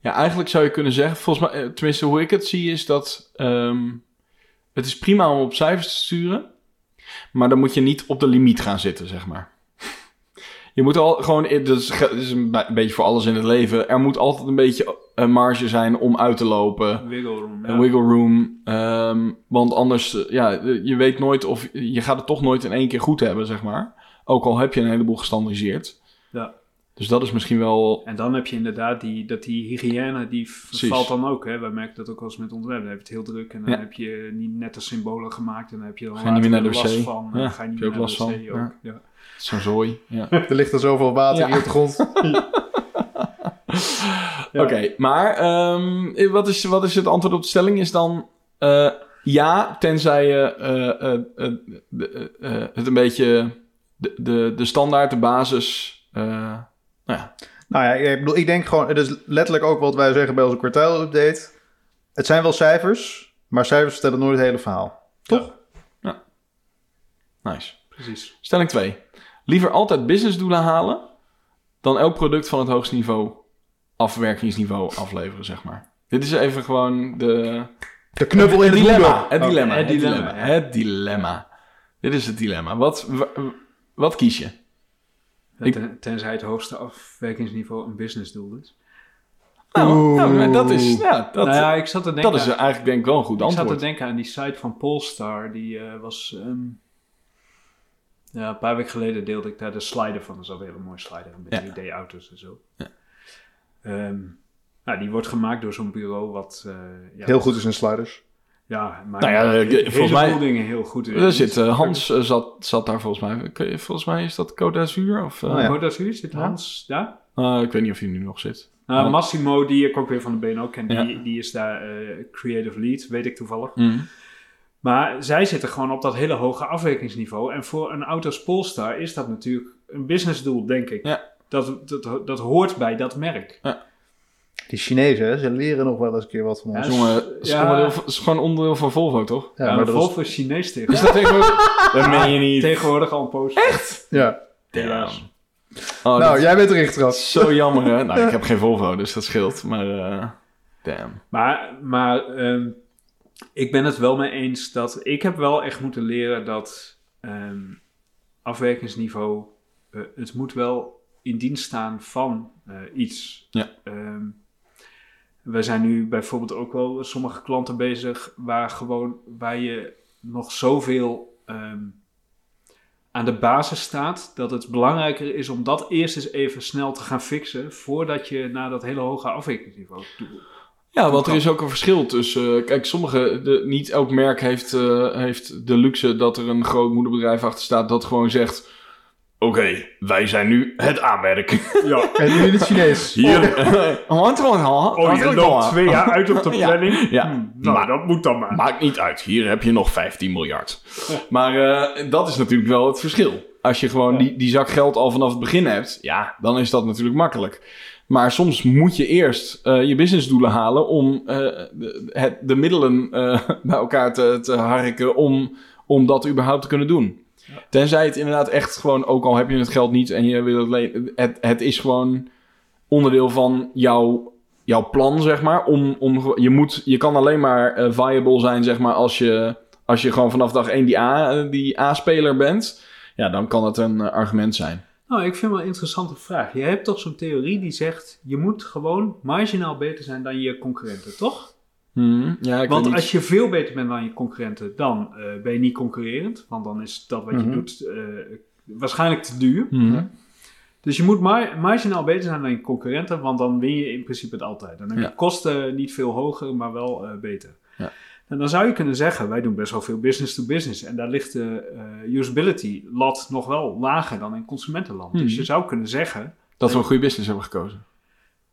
Ja, eigenlijk zou je kunnen zeggen, volgens mij, eh, tenminste hoe ik het zie, is dat ehm, het is prima om op cijfers te sturen, maar dan moet je niet op de limiet gaan zitten, zeg maar. Je moet al gewoon, eh, dat is, ge- dat is een, be- een beetje voor alles in het leven, er moet altijd een beetje een marge zijn om uit te lopen. Wiggle room. Een wiggle room. ehm, want anders, eh, ja, eh, je weet nooit of je gaat het toch nooit in één keer goed hebben, zeg maar. Ook al heb je een heleboel gestandardiseerd. Ja. Dus dat is misschien wel. En dan heb je inderdaad die, dat die hygiëne, die Precies. valt dan ook. Hè? Wij merken dat ook eens met ontwerp. Dan heb je het heel druk en dan Ja. heb je niet nette symbolen gemaakt. En dan heb je dan Ga je niet meer naar de wc. last van. Ja, ga je niet heb je meer ook naar de wc van. ook. Ja. Zo'n zooi. Ja. Er ligt er zoveel water Ja. hier op de grond. Ja. Oké, maar ehm, wat, is, wat is het antwoord op de stelling? Is dan eh, ja, tenzij je eh, eh, het een beetje de, de, de standaard, de basis. eh, nou ja, Nou ja, ik bedoel, ik denk gewoon, het is letterlijk ook wat wij zeggen bij onze kwartaalupdate. Het zijn wel cijfers, maar cijfers vertellen nooit het hele verhaal. Toch? nice. Precies. Stelling 2. Liever altijd businessdoelen halen dan elk product van het hoogste niveau, afwerkingsniveau afleveren, zeg maar. Dit is even gewoon de... De knuppel in het dilemma. dilemma. Het dilemma. het dilemma. Het dilemma. Dit is het dilemma. Wat, wa- wat kies je? Tenzij het hoogste afwerkingsniveau een businessdoel is. Nou, nou, dat is... Ja, dat, nou ja, ik zat te denken, dat is eigenlijk denk ik wel een goed ik zat te antwoord. denken aan die site van Polestar. Die eh, was... ehm, ja, een paar weken geleden deelde ik daar de slider van. Dat is alweer een mooie slider met Ja. 3D-auto's en zo. Ja. Ehm, nou, die wordt gemaakt door zo'n bureau wat... eh, ja, Heel goed is in sliders. Ja, maar Nou ja, een eh, volgens heleboel mij- dingen heel goed in. Er zit, eh, Hans zat, zat daar volgens mij. Kun je- Volgens mij is dat Code Azur? Of, eh, Oh ja. Hoort dat u? Zit Ja. Hans daar? eh, ik weet niet of hij nu nog zit. Nou, Ja. Massimo, die ik ook weer van de BNO ken, Ja. die, die is daar eh, creative lead, weet ik toevallig. Mm. Maar zij zitten gewoon op dat hele hoge afwerkingsniveau. En voor een auto als Polestar is dat natuurlijk een businessdoel, denk ik. Ja. Dat, dat, dat hoort bij dat merk. Die Chinezen, hè, ze leren nog wel eens een keer wat van Ja, ons. s- Jongen, het is, ja. is gewoon onderdeel van Volvo, toch? Ja, Ja, maar Volvo is Chinees Is tegenwoordig. dat tegenwoordig? dat meen je niet. Tegenwoordig al een poos. Echt? Ja. Damn. Oh, nou, jij bent is getrapt. zo jammer, hè? Nou, ik heb geen Volvo, dus dat scheelt. Maar, eh damn. Maar, maar ehm, ik ben het wel mee eens dat ik heb wel echt moeten leren dat ehm, afwerkingsniveau, eh, het moet wel in dienst staan van eh, iets. Ja. Ehm, we zijn nu bijvoorbeeld ook wel sommige klanten bezig waar gewoon waar je nog zoveel ehm, aan de basis staat dat het belangrijker is om dat eerst eens even snel te gaan fixen voordat je naar dat hele hoge afwerkingsniveau toe Ja, want er is ook een verschil tussen... eh, kijk, sommige... De, niet elk merk heeft, eh, heeft de luxe dat er een groot moederbedrijf achter staat... dat gewoon zegt... Oké, wij zijn nu het aanmerk. Ja. En nu in het Chinees. Hier. Oh, Oh, je loopt twee jaar uit op de planning? Ja. Hm, nou, Maar- dat moet dan maar. Maakt niet uit. Hier heb je nog 15 miljard. Maar eh, dat is natuurlijk wel het verschil. Als je gewoon Ja. die, die zak geld al vanaf het begin hebt, ja, dan is dat natuurlijk makkelijk. Maar soms moet je eerst eh, je businessdoelen halen om eh, de, het, de middelen eh, bij elkaar te, te harken om, om dat überhaupt te kunnen doen. Tenzij het inderdaad echt gewoon, ook al heb je het geld niet en je wil het het, het is gewoon onderdeel van jouw, jouw plan, zeg maar. Om, om, je, moet, je kan alleen maar viable zijn, zeg maar, als je, als je gewoon vanaf dag één die A- eh, die A-speler bent. Ja, dan kan het een argument zijn. Nou, ik vind wel een interessante vraag. Je hebt toch zo'n theorie die zegt... je moet gewoon marginaal beter zijn dan je concurrenten, toch? Hmm, ja, ik Want als je veel beter bent dan je concurrenten... dan eh, ben je niet concurrerend. Want dan is dat wat je Mhm. doet eh, waarschijnlijk te duur. Hmm. Dus je moet mar marginaal beter zijn dan je concurrenten... want dan win je in principe het altijd. Dan heb je Ja. kosten niet veel hoger, maar wel eh, beter. Ja. En dan zou je kunnen zeggen, wij doen best wel veel business to business. En daar ligt de eh, usability lat nog wel lager dan in consumentenland. Dus je zou kunnen zeggen, Dat we een goede business hebben gekozen.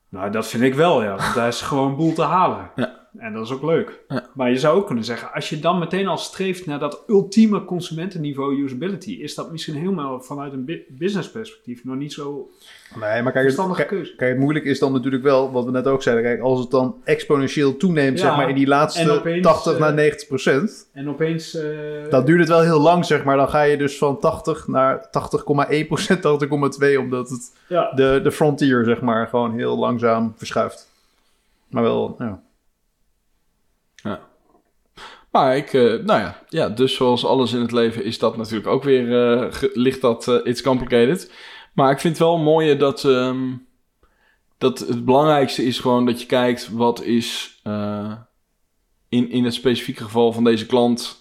nou dat vind ik wel ja, want daar is gewoon boel te halen. Ja. En dat is ook leuk. Ja. Maar je zou ook kunnen zeggen, als je dan meteen al streeft naar dat ultieme consumentenniveau usability, is dat misschien helemaal vanuit een bu- business perspectief nog niet zo Nee, maar kijk, het, verstandige kijk, keuze. kijk, het moeilijk is dan natuurlijk wel, wat we net ook zeiden. Kijk, als het dan exponentieel toeneemt, Ja, zeg maar, in die laatste opeens, 80 eh, naar 90 procent. En opeens... eh, Dan duurt het wel heel lang, zeg maar. Dan ga je dus van 80 naar 80,1 procent, 80,2, omdat het ja. de, de frontier, zeg maar, gewoon heel langzaam verschuift. Maar wel, ja. Maar ik, eh, nou ja, ja, dus zoals alles in het leven is dat natuurlijk ook weer, eh, ligt dat, eh, it's complicated. Maar ik vind het wel mooi dat, ehm, dat het belangrijkste is gewoon dat je kijkt wat is in, in het specifieke geval van deze klant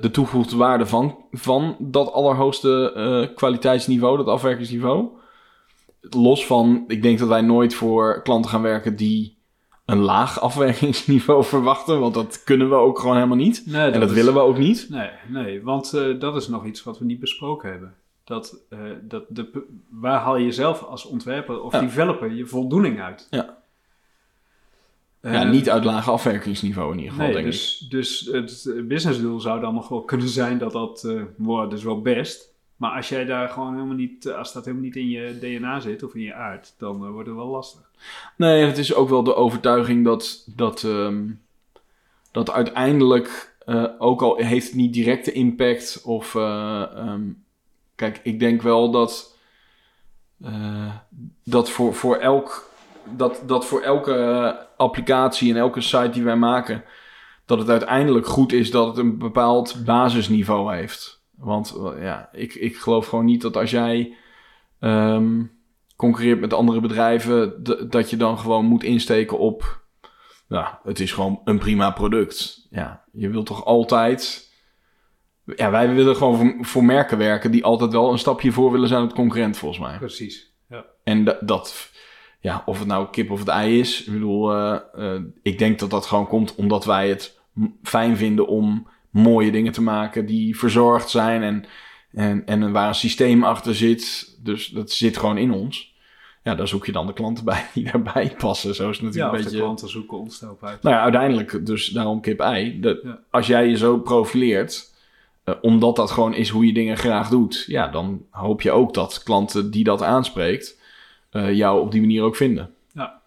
de toegevoegde waarde van, van dat allerhoogste kwaliteitsniveau, dat afwerkingsniveau. Los van, ik denk dat wij nooit voor klanten gaan werken die een laag afwerkingsniveau verwachten, want dat kunnen we ook gewoon helemaal niet. Nee, en dat is- willen we ook niet. Nee, nee want eh, dat is nog iets wat we niet besproken hebben. Dat, eh, dat de, waar haal je zelf als ontwerper of Ja. developer je voldoening uit? Ja. Eh, ja, niet uit laag afwerkingsniveau in ieder geval, Nee, denk ik. dus, dus het businessdoel zou dan nog wel kunnen zijn dat dat, wow, dat is wel best. Maar als jij daar gewoon helemaal niet, eh, als dat helemaal niet in je DNA zit of in je aard, dan eh, wordt het wel lastig. Nee, het is ook wel de overtuiging dat, dat, ehm, dat uiteindelijk, eh, ook al heeft het niet directe impact, of eh, ehm, kijk, ik denk wel dat, dat voor, voor elk, dat, dat voor elke applicatie en elke site die wij maken, dat het uiteindelijk goed is dat het een bepaald basisniveau heeft. Want eh, ja, ik, ik geloof gewoon niet dat als jij ehm, concurreert met andere bedrijven, dat je dan gewoon moet insteken op, ja, het is gewoon een prima product. Ja, je wilt toch altijd, ja, wij willen gewoon voor, voor merken werken die altijd wel een stapje voor willen zijn op de concurrent, volgens mij. Precies. Ja. En da- dat, ja, of het nou kip of het ei is, ik bedoel, eh, eh, ik denk dat dat gewoon komt omdat wij het fijn vinden om mooie dingen te maken die verzorgd zijn en, en, en waar een systeem achter zit. Dus dat zit gewoon in ons. Ja, daar zoek je dan de klanten bij die daarbij passen. Zo is het Ja, natuurlijk of een de beetje. klanten zoeken ons daarop uit. Nou ja, uiteindelijk dus daarom kip-ei. Dat- Ja. Als jij je zo profileert, eh, omdat dat gewoon is hoe je dingen graag doet, ja, dan hoop je ook dat klanten die dat aanspreekt, eh, jou op die manier ook vinden. Ja.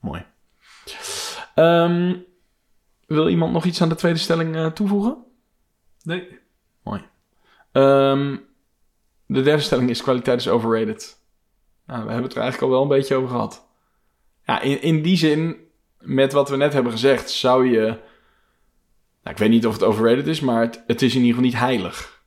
Mooi. Ehm, wil iemand nog iets aan de tweede stelling eh, toevoegen? Nee, Ehm, de derde stelling is kwaliteit is overrated. Nou, we hebben het er eigenlijk al wel een beetje over gehad. Ja, in, in die zin, met wat we net hebben gezegd, zou je... Nou, ik weet niet of het overrated is, maar het, het is in ieder geval niet heilig.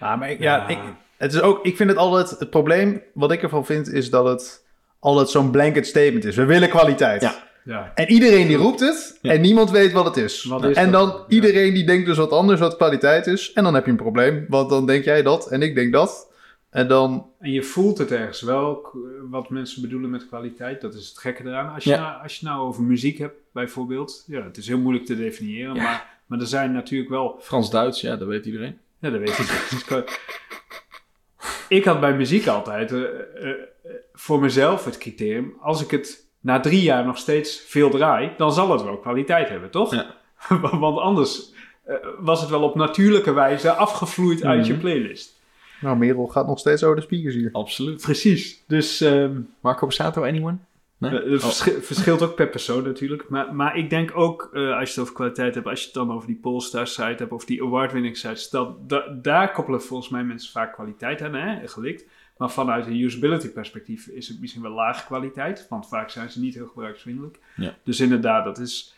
Ja, maar ik, ja, ik, het is ook, ik vind het altijd, het probleem wat ik ervan vind, is dat het altijd zo'n blanket statement is. We willen kwaliteit. Ja. Ja. En iedereen die roept het Ja. en niemand weet wat het is. Wat is en dat? dan Ja. iedereen die denkt dus wat anders wat kwaliteit is. En dan heb je een probleem, want dan denk jij dat en ik denk dat. En dan, En je voelt het ergens wel, wat mensen bedoelen met kwaliteit. Dat is het gekke eraan. Als je, Ja. nou, als je nou over muziek hebt, bijvoorbeeld. Ja, het is heel moeilijk te definiëren. Ja. Maar, maar er zijn natuurlijk wel... Frans-Duits, ja, dat weet iedereen. Ja, dat weet ik. ik had bij muziek altijd eh, eh, eh, voor mezelf het criterium. Als ik het na drie jaar nog steeds veel draai, dan zal het wel kwaliteit hebben, toch? Ja. Want anders eh, was het wel op natuurlijke wijze afgevloeid uit je Mhm. playlist. nou Merel gaat nog steeds over de speakers hier. Absoluut. Precies. Dus... ehm, Marco Borsato, anyone? Nee? Eh, Het Oh. verschi- verschilt ook per persoon natuurlijk. Maar, maar ik denk ook, eh, als je het over kwaliteit hebt, als je het dan over die Polestar site hebt of die award-winning sites, dat, da- daar koppelen volgens mij mensen vaak kwaliteit aan, hè, gelikt. Maar vanuit een usability perspectief is het misschien wel lage kwaliteit, want vaak zijn ze niet heel gebruiksvriendelijk. Ja. Dus inderdaad, dat is,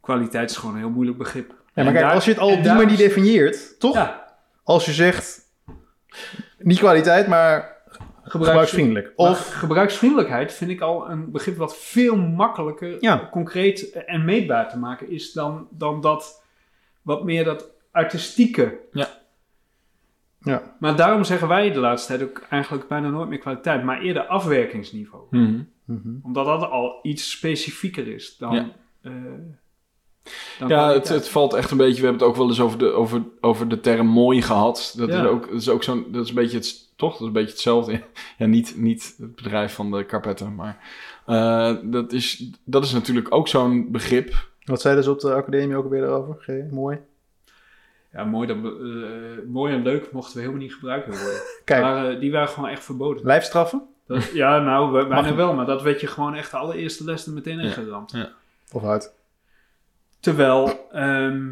kwaliteit is gewoon een heel moeilijk begrip. Ja, maar En kijk, daar- als je het al op die manier definieert, toch? Ja, Als je zegt, niet kwaliteit, maar gebruiksvriendelijk. Maar Of, gebruiksvriendelijkheid vind ik al een begrip wat veel makkelijker Ja. concreet en meetbaar te maken is dan, dan dat wat meer dat artistieke. ja. Maar daarom zeggen wij de laatste tijd ook eigenlijk bijna nooit meer kwaliteit, maar eerder afwerkingsniveau. Mhm. Mhm. Omdat dat al iets specifieker is dan. Ja. eh, dan Ja, het, valt echt een beetje. We hebben het ook wel eens over de, over, over de term mooi gehad. Dat, Ja. is ook, dat is ook zo'n. Dat is een beetje het, toch? Dat is een beetje hetzelfde. Ja, niet, niet het bedrijf van de karpetten, maar. eh, dat, is, dat is natuurlijk ook zo'n begrip. Wat zeiden ze op de academie ook weer daarover? G, mooi. Ja, mooi, dat, eh, mooi en leuk mochten we helemaal niet gebruiken worden. Kijk, Maar eh, die waren gewoon echt verboden. lijfstraffen Dat- ja, nou, we- bijna wel, maar dat werd je gewoon echt de allereerste les er meteen in geramd. of uit? Terwijl ehm,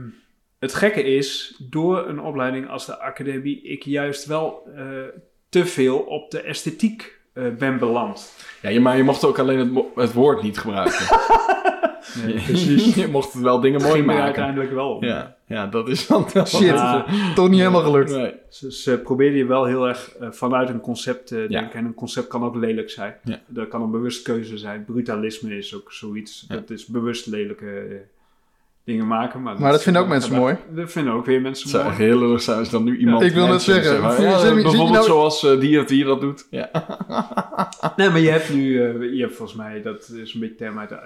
het gekke is, door een opleiding als de academie, ik juist wel eh, te veel op de esthetiek ben beland. Ja, je- maar je mocht ook alleen het, het woord niet gebruiken. Nee, precies. je mocht wel dingen mooi ging maken. uiteindelijk wel om. Ja, ja, dat is dan wel. Shit, Ja. toch niet helemaal gelukt. Nee. Ze, ze probeerden je wel heel erg eh, vanuit een concept te Ja. denken. En een concept kan ook lelijk zijn. Ja. Dat kan een bewust keuze zijn. Brutalisme is ook zoiets. Ja. Dat is bewust lelijke eh, dingen maken. Maar, Maar dat vinden ook mensen mooi. Dat vinden ook weer mensen Het zou mooi. echt heel lullig zijn als dan nu iemand... Ik wil net zeggen, ja, je bijvoorbeeld nou- zoals eh, die of die dat doet. Ja. Nee, maar je hebt nu, eh, je hebt volgens mij, dat is een beetje term uit de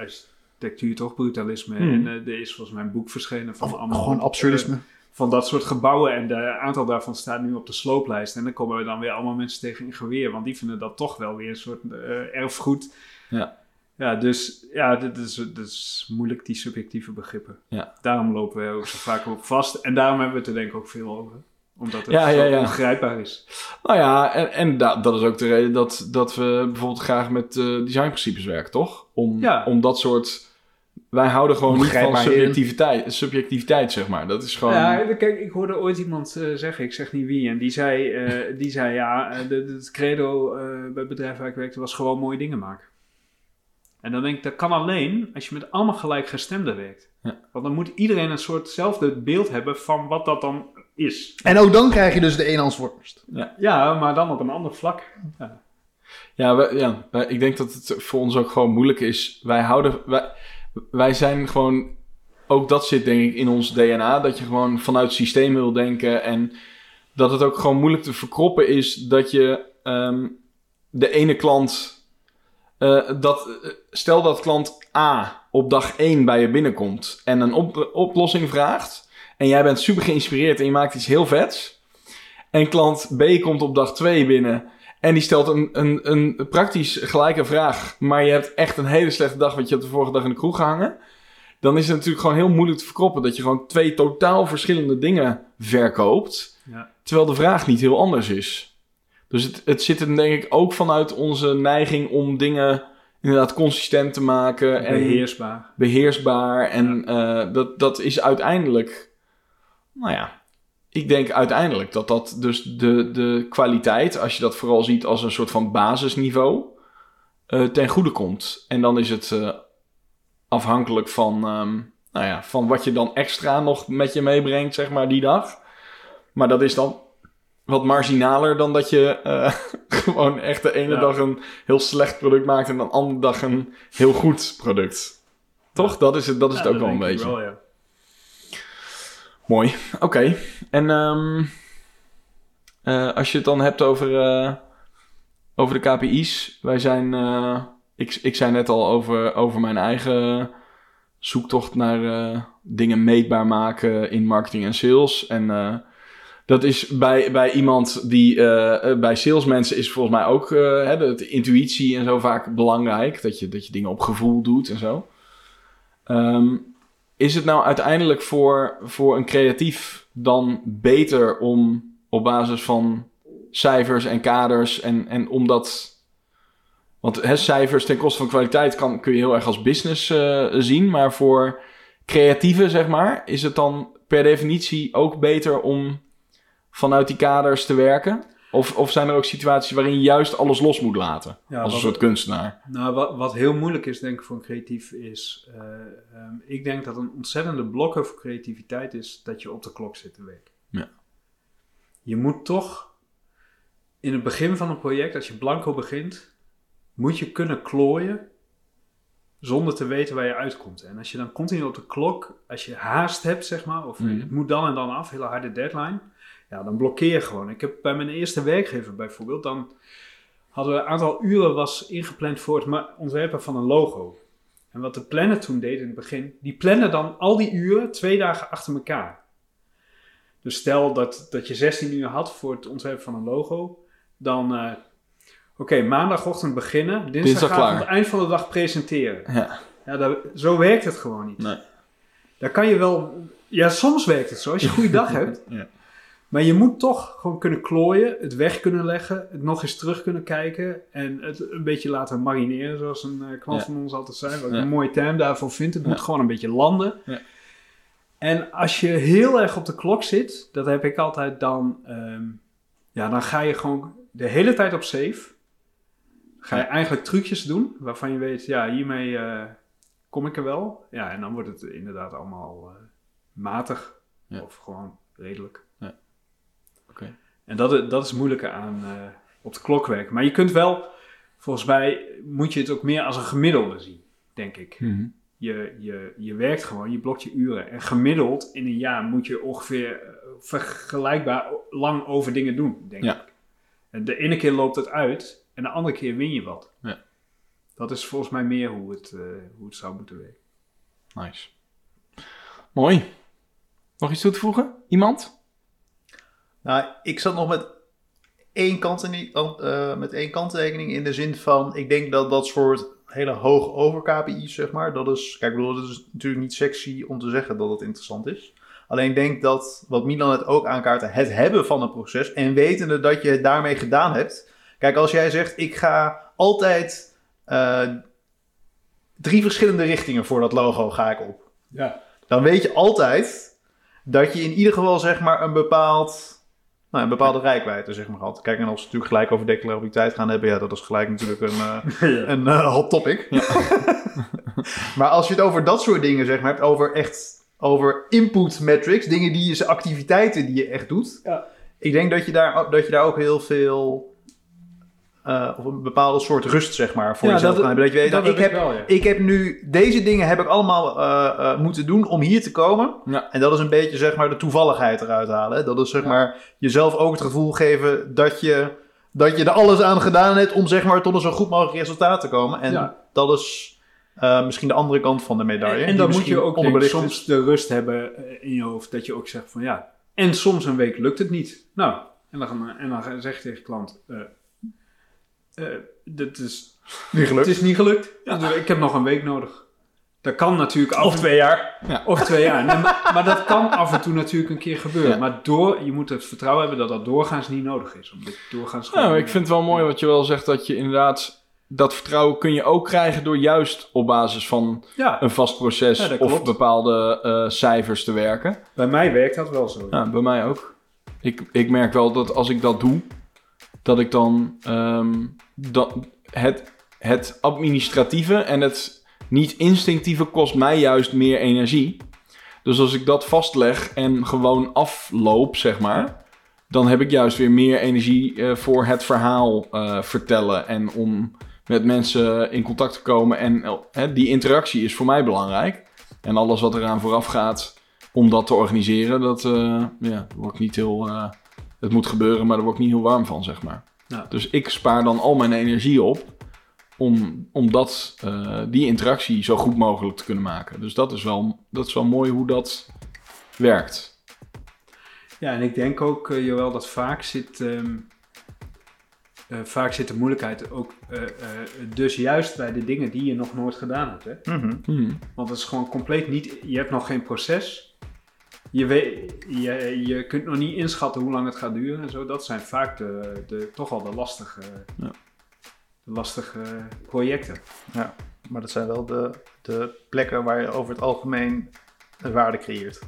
architectuur toch, brutalisme. Hmm. En eh, er is volgens mij een boek verschenen van allemaal... Gewoon absurdisme. eh, van dat soort gebouwen en de aantal daarvan staat nu op de slooplijst. En dan komen we dan weer allemaal mensen tegen in geweer, want die vinden dat toch wel weer een soort eh, erfgoed. Ja. Ja, dus ja, dit is, dit is moeilijk, die subjectieve begrippen. Ja. Daarom lopen we ook zo vaak op vast. En daarom hebben we het er denk ik ook veel over. Omdat het Ja, zo ja, ja. ongrijpbaar is. Nou ja, en, en da- dat is ook de reden dat, dat we bijvoorbeeld graag met eh, designprincipes werken, toch? Om, Ja. om dat soort... Wij houden gewoon niet van subjectiviteit, subjectiviteit, zeg maar. Dat is gewoon... Ja, kijk, ik hoorde ooit iemand eh, zeggen, ik zeg niet wie, en die zei, eh, die zei ja, het credo eh, bij het bedrijf waar ik werkte was gewoon mooie dingen maken. En dan denk ik, dat kan alleen als je met allemaal gelijkgestemden werkt. Ja. Want dan moet iedereen een soortzelfde beeld hebben van wat dat dan is. En ook dan krijg je dus de eenhansworst. Ja, maar dan op een ander vlak. Ja, wij- ja wij- ik denk dat het voor ons ook gewoon moeilijk is. Wij houden... Wij, wij zijn gewoon... Ook dat zit denk ik in ons DNA. Dat je gewoon vanuit het systeem wil denken. En dat het ook gewoon moeilijk te verkroppen is dat je ehm, de ene klant... eh, dat, stel dat klant A op dag 1 bij je binnenkomt en een op- oplossing vraagt. En jij bent super geïnspireerd en je maakt iets heel vets. En klant B komt op dag 2 binnen en die stelt een, een, een praktisch gelijke vraag. Maar je hebt echt een hele slechte dag, want je hebt de vorige dag in de kroeg gehangen. Dan is het natuurlijk gewoon heel moeilijk te verkroppen dat je gewoon twee totaal verschillende dingen verkoopt. Ja. Terwijl de vraag niet heel anders is. Dus het, het zit er denk ik ook vanuit onze neiging om dingen inderdaad consistent te maken. En Beheersbaar. beheersbaar. En eh, dat, dat is uiteindelijk, nou ja, ik denk uiteindelijk dat dat dus de, de kwaliteit, als je dat vooral ziet als een soort van basisniveau, eh, ten goede komt. En dan is het eh, afhankelijk van, ehm, nou ja, van wat je dan extra nog met je meebrengt, zeg maar, die dag. Maar dat is dan wat marginaler dan dat je eh, gewoon echt de ene Ja. dag een heel slecht product maakt en de andere dag een heel goed product. Toch? Dat is het, dat is het ook wel een beetje. wel, ja. Mooi. Oké. En eh, als je het dan hebt over, eh, over de KPI's. Wij zijn, eh, ik, ik zei net al over, over mijn eigen zoektocht naar eh, dingen meetbaar maken in marketing en sales. En dat is bij, bij iemand die, eh, bij salesmensen is volgens mij ook eh, hè, de, intuïtie en zo vaak belangrijk. Dat je, dat je dingen op gevoel doet en zo. Ehm, is het nou uiteindelijk voor, voor een creatief dan beter om op basis van cijfers en kaders en, en omdat. Want hè, cijfers ten koste van kwaliteit kan, kun je heel erg als business eh, zien, maar voor creatieven, zeg maar, is het dan per definitie ook beter om vanuit die kaders te werken? Of, of zijn er ook situaties waarin je juist alles los moet laten? Ja, als een soort kunstenaar. Nou, wat, wat heel moeilijk is, denk ik, voor een creatief is... eh, ehm, ik denk dat een ontzettende blokker voor creativiteit is dat je op de klok zit te werken. Ja. Je moet toch in het begin van een project, als je blanco begint, moet je kunnen klooien zonder te weten waar je uitkomt. En als je dan continu op de klok, als je haast hebt, zeg maar, of Mhm. het moet dan en dan af, hele harde deadline, ja, dan blokkeer gewoon. Ik heb bij mijn eerste werkgever bijvoorbeeld, dan hadden we een aantal uren was ingepland voor het ontwerpen van een logo. En wat de planner toen deed in het begin, die plannen dan al die uren twee dagen achter elkaar. Dus stel dat, dat je 16 uur had voor het ontwerpen van een logo, dan, eh, oké, maandagochtend beginnen, dinsdagavond klaar. eind van de dag presenteren. Ja. Ja, dat, zo werkt het gewoon niet. Nee. Daar kan je wel, ja, soms werkt het zo, als je een goede dag hebt. Ja. Maar je moet toch gewoon kunnen klooien, het weg kunnen leggen, het nog eens terug kunnen kijken en het een beetje laten marineren, zoals een eh, klant Ja. van ons altijd zei. Wat ik Ja. een mooie term daarvoor vind. Het Ja. moet gewoon een beetje landen. Ja. En als je heel erg op de klok zit, dat heb ik altijd dan, ehm, ja, dan ga je gewoon de hele tijd op safe. Ga je eigenlijk trucjes doen waarvan je weet, ja, hiermee eh, kom ik er wel. Ja, en dan wordt het inderdaad allemaal eh, matig of gewoon redelijk. En dat, dat is moeilijker aan eh, op de klok werken. Maar je kunt wel, volgens mij moet je het ook meer als een gemiddelde zien, denk ik. Mhm. Je, je, je werkt gewoon, je blokt je uren. En gemiddeld in een jaar moet je ongeveer eh, vergelijkbaar lang over dingen doen, denk Ja. ik. En de ene keer loopt het uit en de andere keer win je wat. Ja. Dat is volgens mij meer hoe het, eh, hoe het zou moeten werken. Nice. Mooi. Nog iets toe te voegen? Iemand? Nou, ik zat nog met één, kanttekening, eh, met één kanttekening in de zin van... Ik denk dat dat soort hele hoog over KPI's, zeg maar... Dat is, kijk, ik bedoel, dat is natuurlijk niet sexy om te zeggen dat het interessant is. Alleen ik denk dat, wat Milan het ook aankaartte... Het hebben van een proces en wetende dat je het daarmee gedaan hebt... Kijk, als jij zegt, ik ga altijd eh, drie verschillende richtingen voor dat logo ga ik op Ja. dan weet je altijd dat je in ieder geval zeg maar een bepaald, nou, een bepaalde rijkwijde zeg maar had. Kijk, en als we het natuurlijk gelijk over declarabiliteit gaan hebben, ja, dat is gelijk natuurlijk een, eh, een eh, hot topic. maar als je het over dat soort dingen zeg maar hebt, over echt over input metrics, dingen die je, activiteiten die je echt doet. Ja. Ik denk dat je daar, dat je daar ook heel veel, eh, of een bepaalde soort rust zeg maar voor Ja, jezelf dat- kan hebben. Dat je weet, dat nou, ik heb ik wel, ja. ik heb nu deze dingen heb ik allemaal eh, eh, moeten doen om hier te komen. Ja. En dat is een beetje zeg maar de toevalligheid eruit halen. hè. Dat is zeg maar jezelf ook het gevoel geven dat je, dat je er alles aan gedaan hebt om zeg maar tot een zo goed mogelijk resultaat te komen. En dat is misschien de andere kant van de medaille. En, dan moet je ook denk soms de rust hebben in je hoofd dat je ook zegt van ja. En soms een week lukt het niet. Nou, en dan, gaan- en dan zeg je tegen klant: eh, dit is, Niet gelukt. Het is niet gelukt. Dus Ik heb nog een week nodig. Dat kan natuurlijk af Of twee jaar. of twee jaar. Nee, maar, maar dat kan af en toe natuurlijk een keer gebeuren. Ja. Maar door, je moet het vertrouwen hebben dat dat doorgaans niet nodig is. Omdat doorgaans gewoon- Nou, ik vind het wel mooi wat je wel zegt, dat je inderdaad... Dat vertrouwen kun je ook krijgen door juist op basis van Ja, een vast proces Ja, of bepaalde eh, cijfers te werken. bij mij werkt dat wel zo. Ja, bij mij ook. Ik, ik merk wel dat als ik dat doe, dat ik dan ehm, dat, het, het administratieve en het niet instinctieve kost mij juist meer energie. Dus als ik dat vastleg en gewoon afloop, zeg maar, dan heb ik juist weer meer energie eh, voor het verhaal eh, vertellen en om met mensen in contact te komen. En eh, die interactie is voor mij belangrijk. En alles wat eraan vooraf gaat om dat te organiseren, dat ja, daar word ik niet heel. het moet gebeuren, maar daar word ik niet heel warm van, zeg maar. Ja. Dus ik spaar dan al mijn energie op om, om dat, eh, die interactie zo goed mogelijk te kunnen maken. Dus dat is wel, dat is wel mooi hoe dat werkt. Ja, en ik denk ook, Joël, dat vaak zit, ehm, eh, vaak zit de moeilijkheid ook eh, eh, dus juist bij de dingen die je nog nooit gedaan hebt. Hè? Mhm. Hmm. Want het is gewoon compleet niet, je hebt nog geen proces. Je, weet, je, je kunt nog niet inschatten hoe lang het gaat duren en zo. Dat zijn vaak de, de, toch wel de lastige, Ja. de lastige projecten. Ja, maar dat zijn wel de, de plekken waar je over het algemeen waarde creëert.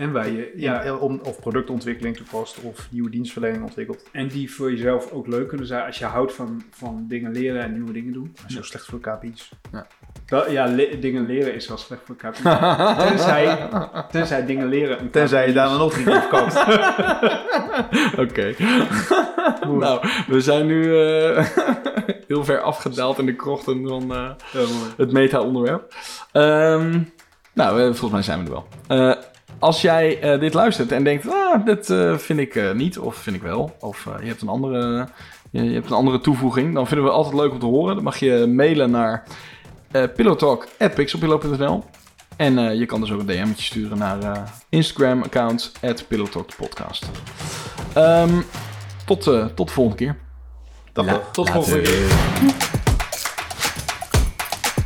En, waar je, ja, Ja. Om, of productontwikkeling toepast of nieuwe dienstverlening ontwikkelt. en die voor jezelf ook leuk kunnen zijn als je houdt van, van dingen leren en nieuwe dingen doen. Dat is heel slecht voor KPI's. Wel, ja, le- dingen leren is wel slecht voor KPI. tenzij, tenzij dingen leren een Tenzij je daar dan nog niet koopt. Oké. nou, we zijn nu eh, heel ver afgedaald in de krochten van eh, Ja, het meta-onderwerp. Ehm, nou, eh, volgens mij zijn we er wel. Eh, als jij eh, dit luistert en denkt, ah, dat eh, vind ik eh, niet, of vind ik wel, of je, hebt een andere, je, hebt een andere toevoeging, dan vinden we altijd leuk om te horen. Dan mag je mailen naar uh, pillowtalk.pixelpillow.nl en je kan dus ook een DM'tje sturen naar Instagram-account at pillowtalkpodcast. Um, ehm, tot, tot de volgende keer. La, tot de volgende keer.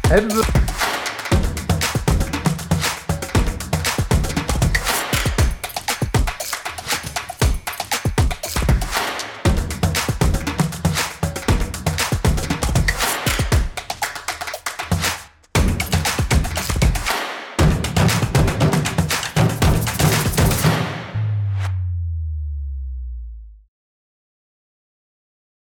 Hebben we...